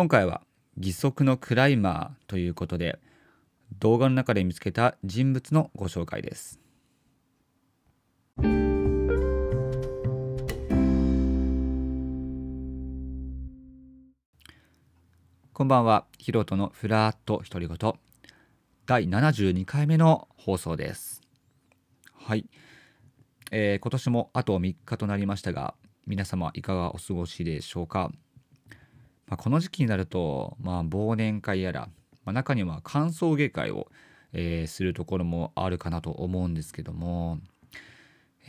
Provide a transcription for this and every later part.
今回は義足のクライマーということで動画の中で見つけた人物のご紹介です。こんばんは。ヒロトのフラット独り言第72回目の放送です。はい、えー、今年もあと3日となりましたが皆様いかがお過ごしでしょうか？まあ、この時期になると、まあ、忘年会やら、まあ、中には歓送迎会を、えー、するところもあるかなと思うんですけども、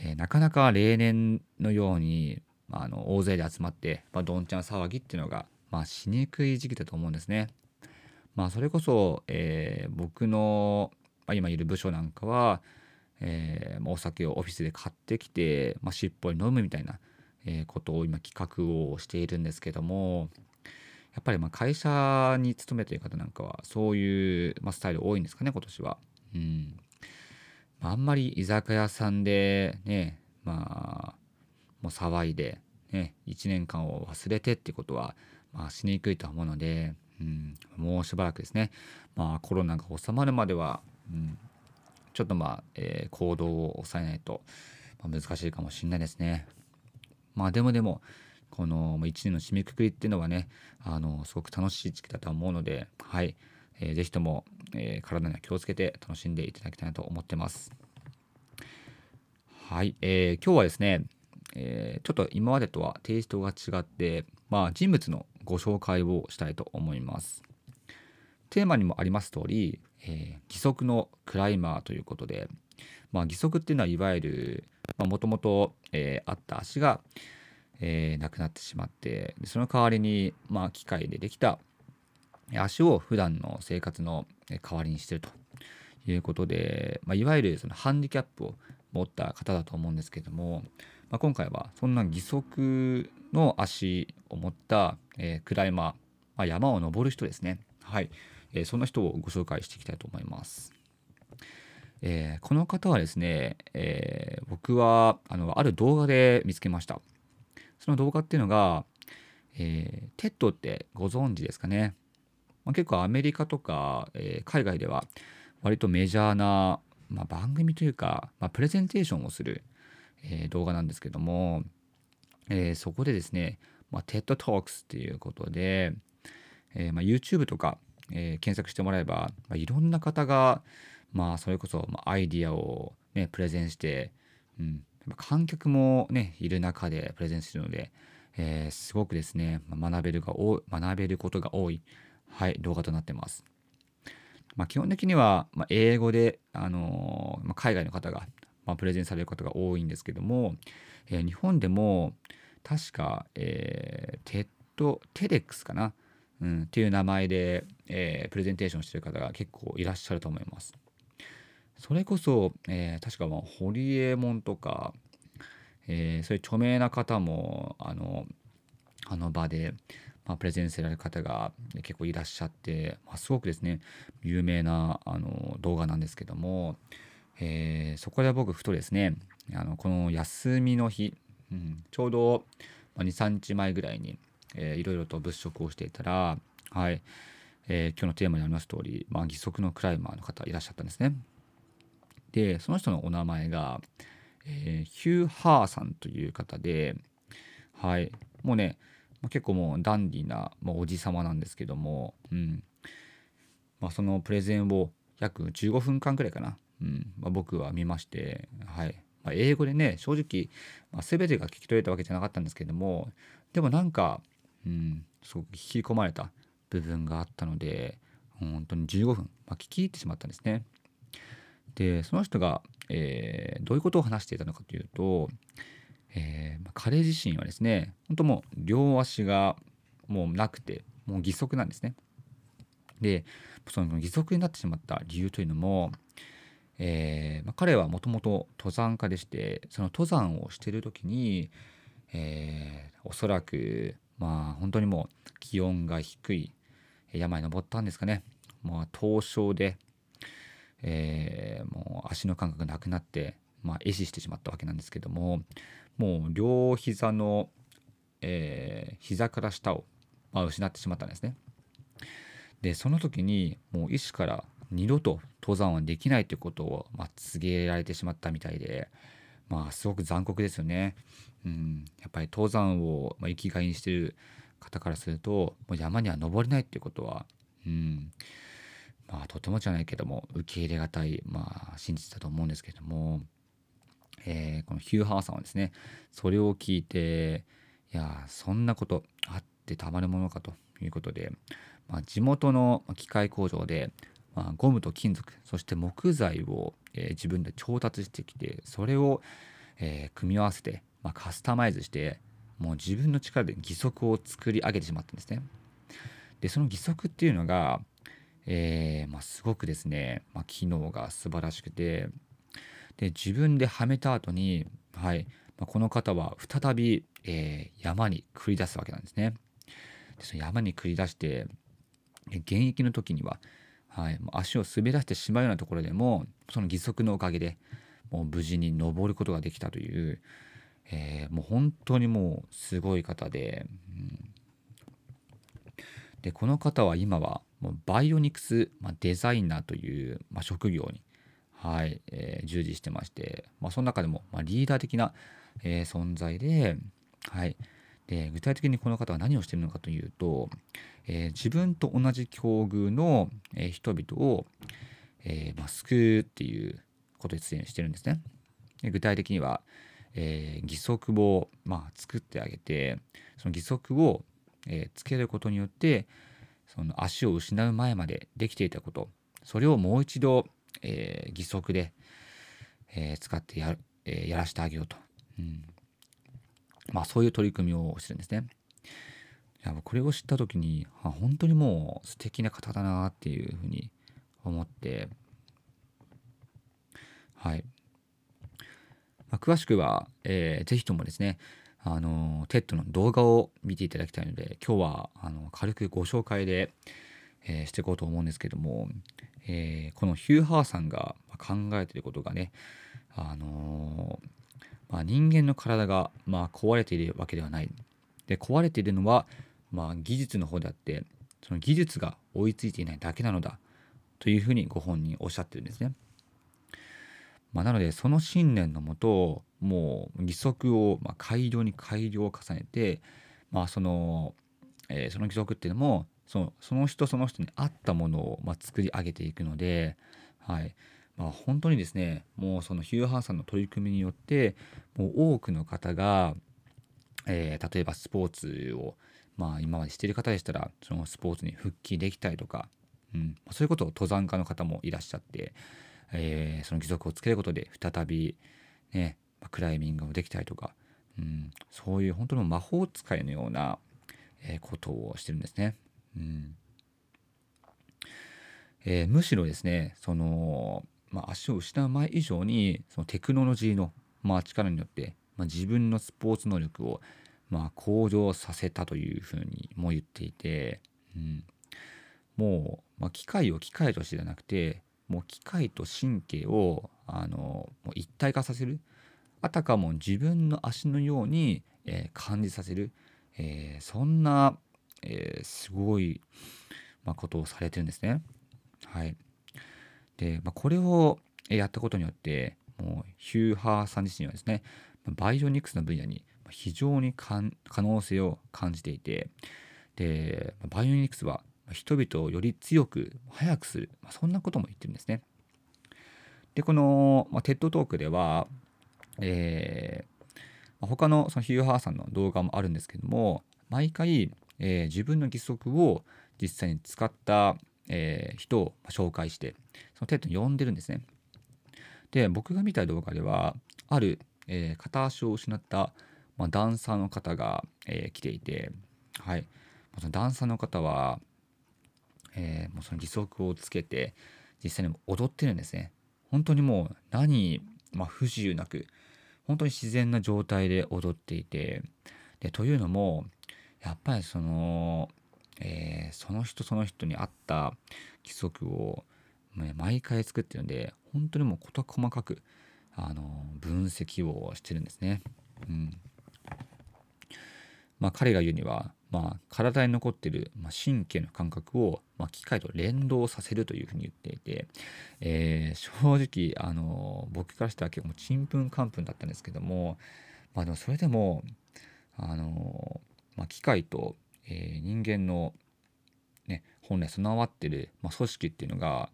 えー、なかなか例年のように、まあ、あの大勢で集まって、まあ、どんちゃん騒ぎっていうのが、まあ、しにくい時期だと思うんですね。まあ、それこそ、えー、僕の、ま、今いる部署なんかは、えー、お酒をオフィスで買ってきて、まあ、しっぽり飲むみたいな、えー、ことを今企画をしているんですけども、やっぱりま会社に勤めている方なんかはそういうまスタイル多いんですかね今年は。うんあ、んまり居酒屋さんでねまあもう騒いで、ね、1年間を忘れてってことは、まあ、しにくいと思うので、うん、もうしばらくですね、まあ、コロナが収まるまでは、うん、ちょっとまあ、えー、行動を抑えないと、難しいかもしれないですね。まあでもでもこの1年の締めくくりっていうのはねあのすごく楽しい時期だと思うので、はいえー、ぜひとも、えー、体には気をつけて楽しんでいただきたいなと思ってます。はい、えー、今日はですね、えー、ちょっと今までとはテイストが違って、まあ、人物のご紹介をしたいと思います。テーマにもあります通り、え、義足のクライマーということで、まあ、義足っていうのはいわゆるもともとあった足が、えー、なくなってしまってその代わりに、まあ、機械でできた足を普段の生活の代わりにしてるということで、まあ、いわゆるそのハンディキャップを持った方だと思うんですけども、まあ、今回はそんな義足の足を持った、えー、クライマー、まあ、山を登る人ですねはい、えー、そんな人をご紹介していきたいと思います。えー、この方はですね、え、僕はあのある動画で見つけました。その動画っていうのが、えー、 TEDってご存知ですかね。まあ、結構アメリカとか、えー、海外では割とメジャーな、まあ、番組というか、まあ、プレゼンテーションをする、えー、動画なんですけども、えー、そこでですね、まあ、TED Talks っていうことで、えーまあ、YouTube とか、えー、検索してもらえば、まあ、いろんな方が、まあ、それこそ、まあ、アイディアを、ね、プレゼンして、うん、観客もねいる中でプレゼンするので、えー、すごくですね学べるが学べることが多い、はい、動画となってます。まあ、基本的には、ま、英語で、あの、ま、海外の方が、ま、プレゼンされることが多いんですけども、え、日本でも確か、えー、テッドテレックスかな、うん、っていう名前で、えー、プレゼンテーションしてる方が結構いらっしゃると思います。それこそ、えー、確かまあ堀江門とか、えー、そういう著名な方もあのあの場で、まあ、プレゼンされる方が結構いらっしゃって、まあ、すごくですね有名なあの動画なんですけども、えー、そこで僕ふとですねあのこの休みの日、うん、ちょうど23日前ぐらいに、えー、いろいろと物色をしていたら、はいえー、今日のテーマにあります通り、まあ、義足のクライマーの方いらっしゃったんですね。でその人のお名前が、えー、ヒュー・ハーさんという方ではい。もうね結構もうダンディーな、まあ、おじさまなんですけども、うん。まあ、そのプレゼンを約15分間くらいかな、うん。まあ、僕は見まして、はい。まあ、英語でね正直、まあ、全てが聞き取れたわけじゃなかったんですけどもでもなんか、うん、すごく引き込まれた部分があったので本当に15分、まあ、聞き入ってしまったんですね。でその人が、えー、どういうことを話していたのかというと、えー、彼自身はですね本当もう両足がもうなくてもう義足なんですね。でその義足になってしまった理由というのも、えーまあ、彼はもともと登山家でしてその登山をしている時に、えー、おそらくまあ本当にもう気温が低い山に登ったんですかね。まあ、凍傷でえー、もう足の感覚がなくなって、まあ、壊死してしまったわけなんですけどももう両膝の、えー、膝から下をまあ、失ってしまったんですね。でその時にもう医師から二度と登山はできないということを、まあ、告げられてしまったみたいでまあすごく残酷ですよね。うん、やっぱり登山を、まあ、生きがいにしてる方からするともう山には登れないっていうことは、うんまあ、とてもじゃないけども受け入れがたい、まあ、真実だと思うんですけれども、えー、このヒューハーさんはですねそれを聞いていやそんなことあってたまるものかということで、まあ、地元の機械工場で、まあ、ゴムと金属そして木材を、えー、自分で調達してきてそれを、えー、組み合わせて、まあ、カスタマイズしてもう自分の力で義足を作り上げてしまったんですね。でその義足っていうのが、えーまあ、すごくですね、まあ、機能が素晴らしくてで自分ではめた後に、はいまあ、この方は再び、えー、山に繰り出すわけなんですね。でその山に繰り出して現役の時には、はい、足を滑らせてしまうようなところでもその義足のおかげでもう無事に登ることができたという、えー、もう本当にもうすごい方で、うん、でこの方は今はもうバイオニクス、まあ、デザイナーという、まあ、職業に、はいえー、従事してまして、まあ、その中でも、まあ、リーダー的な、えー、存在で,、はい、で具体的にこの方は何をしているのかというと、えー、自分と同じ境遇の、え、人々を、えーまあ、救うっていうことで出演してるんですね。で具体的には、え、義足を、まあ、作ってあげてその義足を、え、つけることによってその足を失う前までできていたことそれをもう一度、えー、義足で、えー、使ってや,、えー、やらせてあげようと、うん。まあ、そういう取り組みをしてるんですね。いやこれを知った時にあ本当にもう素敵な方だなっていうふうに思って。はい、まあ、詳しくは、えー、ぜひともですねあの TEDの動画を見ていただきたいので今日はあの軽くご紹介で、えー、していこうと思うんですけども、えー、このヒューハーさんが考えていることがねあのまあ、人間の体が、まあ、壊れているわけではないで壊れているのは、まあ、技術の方であってその技術が追いついていないだけなのだというふうにご本人おっしゃってるんですね。まあ、なのでその信念のもともう義足をま改良に改良を重ねて、まあそのえー、その義足っていうのもそのその人その人に合ったものをま作り上げていくので、はい。まあ、本当にですねもうそのヒューハンさんの取り組みによってもう多くの方が、えー、例えばスポーツを、まあ、今までしている方でしたらそのスポーツに復帰できたりとか、うん、そういうことを登山家の方もいらっしゃって、えー、その義足をつけることで再び、ね、クライミングもできたりとか、うん、そういう本当の魔法使いのような、え、ことをしてるんですね。うんえー、むしろですねその、まあ、足を失う前以上にそのテクノロジーの、まあ、力によって、まあ、自分のスポーツ能力を、まあ、向上させたというふうにも言っていて、うん、もう、まあ、機械を機械としてじゃなくてもう機械と神経をあのもう一体化させる。あたかも自分の足のように、えー、感じさせる、えー、そんな、えー、すごい、まあ、ことをされてるんですね。はい、で、まあ、これをやったことによってもうヒューハーさん自身はですねバイオニクスの分野に非常に可能性を感じていてでバイオニクスは人々をより強く速くする、まあ、そんなことも言ってるんですね。でこの、まあ、 TED Talk では、えー、他のそのヒューハーさんの動画もあるんですけども毎回、えー、自分の義足を実際に使った、えー、人を紹介してその TEDに呼んでるんですね。で僕が見た動画ではある、えー、片足を失った、まあ、ダンサーの方が、えー、来ていて、はい、そのダンサーの方はえー、もうその義足をつけて実際に踊ってるんですね。本当にもう何、まあ、不自由なく本当に自然な状態で踊っていてでというのもやっぱりその、えー、その人その人に合った規則を、ね、毎回作ってるんで本当にもう事細かくあの分析をしてるんですね。うんまあ、彼が言うにはまあ、体に残っている、まあ、神経の感覚を、まあ、機械と連動させるというふうに言っていて、えー、正直あの僕からしたら結構ちんぷんかんぷんだったんですけども、まあ、でもそれでもあの、まあ、機械と、えー、人間の、ね、本来備わってる、まあ、組織っていうのが、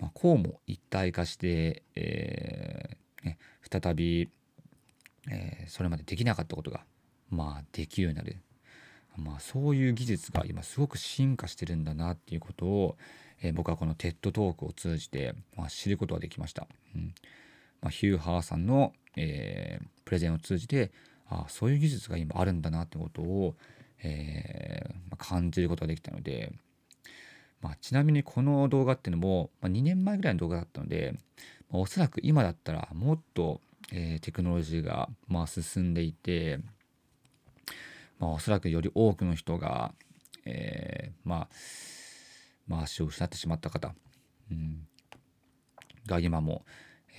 まあ、こうも一体化して、えーね、再び、えー、それまでできなかったことが、まあ、できるようになる。まあ、そういう技術が今すごく進化してるんだなっていうことを、えー、僕はこの TED トークを通じて、まあ、知ることができました。うんまあ、ヒュー・ハーさんの、えー、プレゼンを通じてあそういう技術が今あるんだなってことを、えーまあ、感じることができたので、まあ、ちなみにこの動画っていうのも、まあ、2年前ぐらいの動画だったので、まあ、おそらく今だったらもっと、えー、テクノロジーが、まあ、進んでいて、まあ、おそらくより多くの人が、えー、まあ、まあ、足を失ってしまった方、うん、が今も、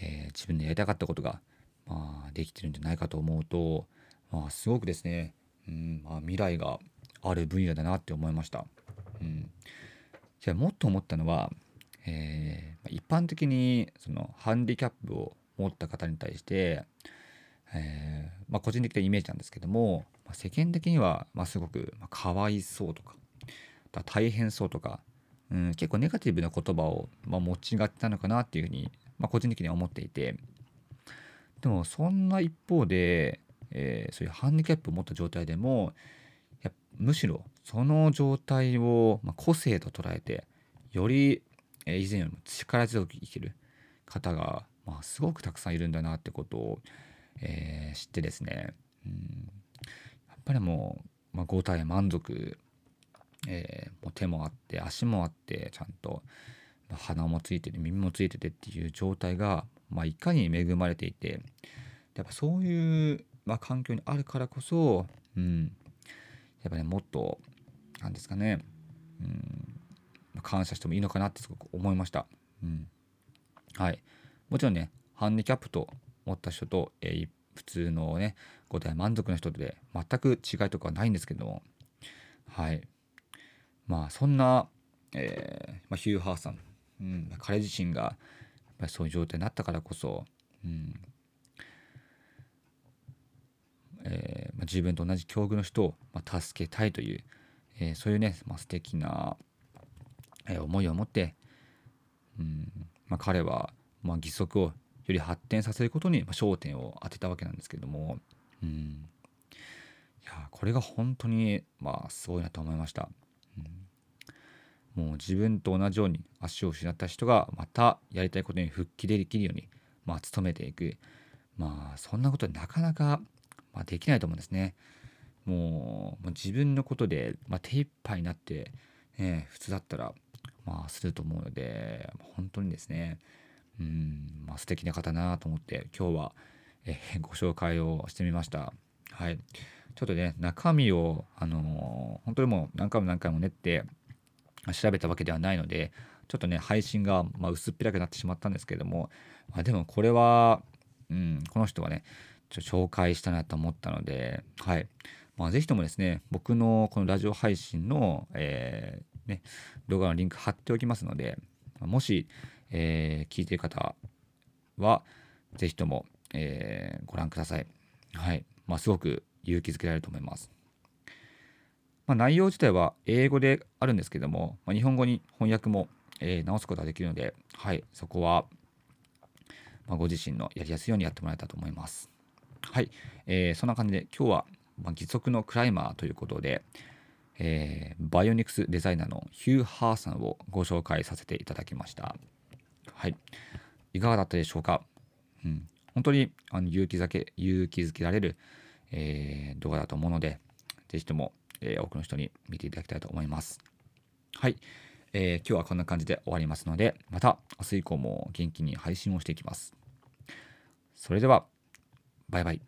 えー、自分でやりたかったことが、まあ、できてるんじゃないかと思うと、まあ、すごくですね、うんまあ、未来がある分野だなって思いました。うん、じゃあもっと思ったのは、えー、一般的にそのハンディキャップを持った方に対して、えーまあ、個人的なイメージなんですけども、まあ、世間的には、ま、すごく、ま、かわいそうとか大変そうとか、うん、結構ネガティブな言葉を、ま、持ちがちなのかなっていうふうに、ま、個人的には思っていてでもそんな一方で、えー、そういうハンディキャップを持った状態でもやむしろその状態を、ま、個性と捉えてより、え、以前よりも力強く生きる方が、まあ、すごくたくさんいるんだなってことを、えー、知ってですね、うん、やっぱりもう、まあ、5体満足、えー、もう手もあって足もあってちゃんと、まあ、鼻もついてて耳もついててっていう状態が、まあ、いかに恵まれていてやっぱそういう、まあ、環境にあるからこそ、うん、やっぱねもっと何ですかね、うん、感謝してもいいのかなってすごく思いました。うん、はい。もちろんねハンディキャップと持った人と、えー、普通のね5体満足の人で全く違いとかはないんですけども。はい。まあそんな、えーまあ、ヒュー・ハーさん、うん、彼自身がやっぱりそういう状態になったからこそ、うん。えーまあ、自分と同じ境遇の人を、まあ、助けたいという、えー、そういうね、まあ、素敵な、え、思いを持って、うん。まあ、彼は、まあ、義足をより発展させることに焦点を当てたわけなんですけども、うん、いやこれが本当にまあすごいなと思いました、うん、もう自分と同じように足を失った人がまたやりたいことに復帰できるようにまあ努めていく。まあそんなことなかなか、まあ、できないと思うんですね。もう自分のことで、まあ、手一杯になって、ね、普通だったらまあすると思うので本当にですねうん、まあ、素敵な方なと思って今日は、え、ご紹介をしてみました。はい。ちょっとね、中身を、あのー、本当にもう何回も何回も練って調べたわけではないので、ちょっとね、配信が、まあ、薄っぺらくなってしまったんですけれども、まあ、でもこれは、うん、この人はね、ちょ紹介したなと思ったので、はい。まあ、ぜひともですね、僕のこのラジオ配信の、えー、ね、動画のリンク貼っておきますので、もし、えー、聞いている方は、ぜひとも、えー、ご覧ください。はい。まあ、すごく勇気づけられると思います。まあ、内容自体は英語であるんですけども、まあ、日本語に翻訳も、えー、直すことができるので、はい、そこは、まあ、ご自身のやりやすいようにやってもらえたと思います。はい、えー、そんな感じで今日は、まあ、義足のクライマーということで、えー、バイオニクスデザイナーのヒュー・ハーさんをご紹介させていただきました。はい。いかがだったでしょうか？うん、本当にあの勇気づけ、勇気づけられる、えー、動画だと思うので、ぜひとも、えー、多くの人に見ていただきたいと思います。はい。えー、今日はこんな感じで終わりますので、また明日以降も元気に配信をしていきます。それでは、バイバイ。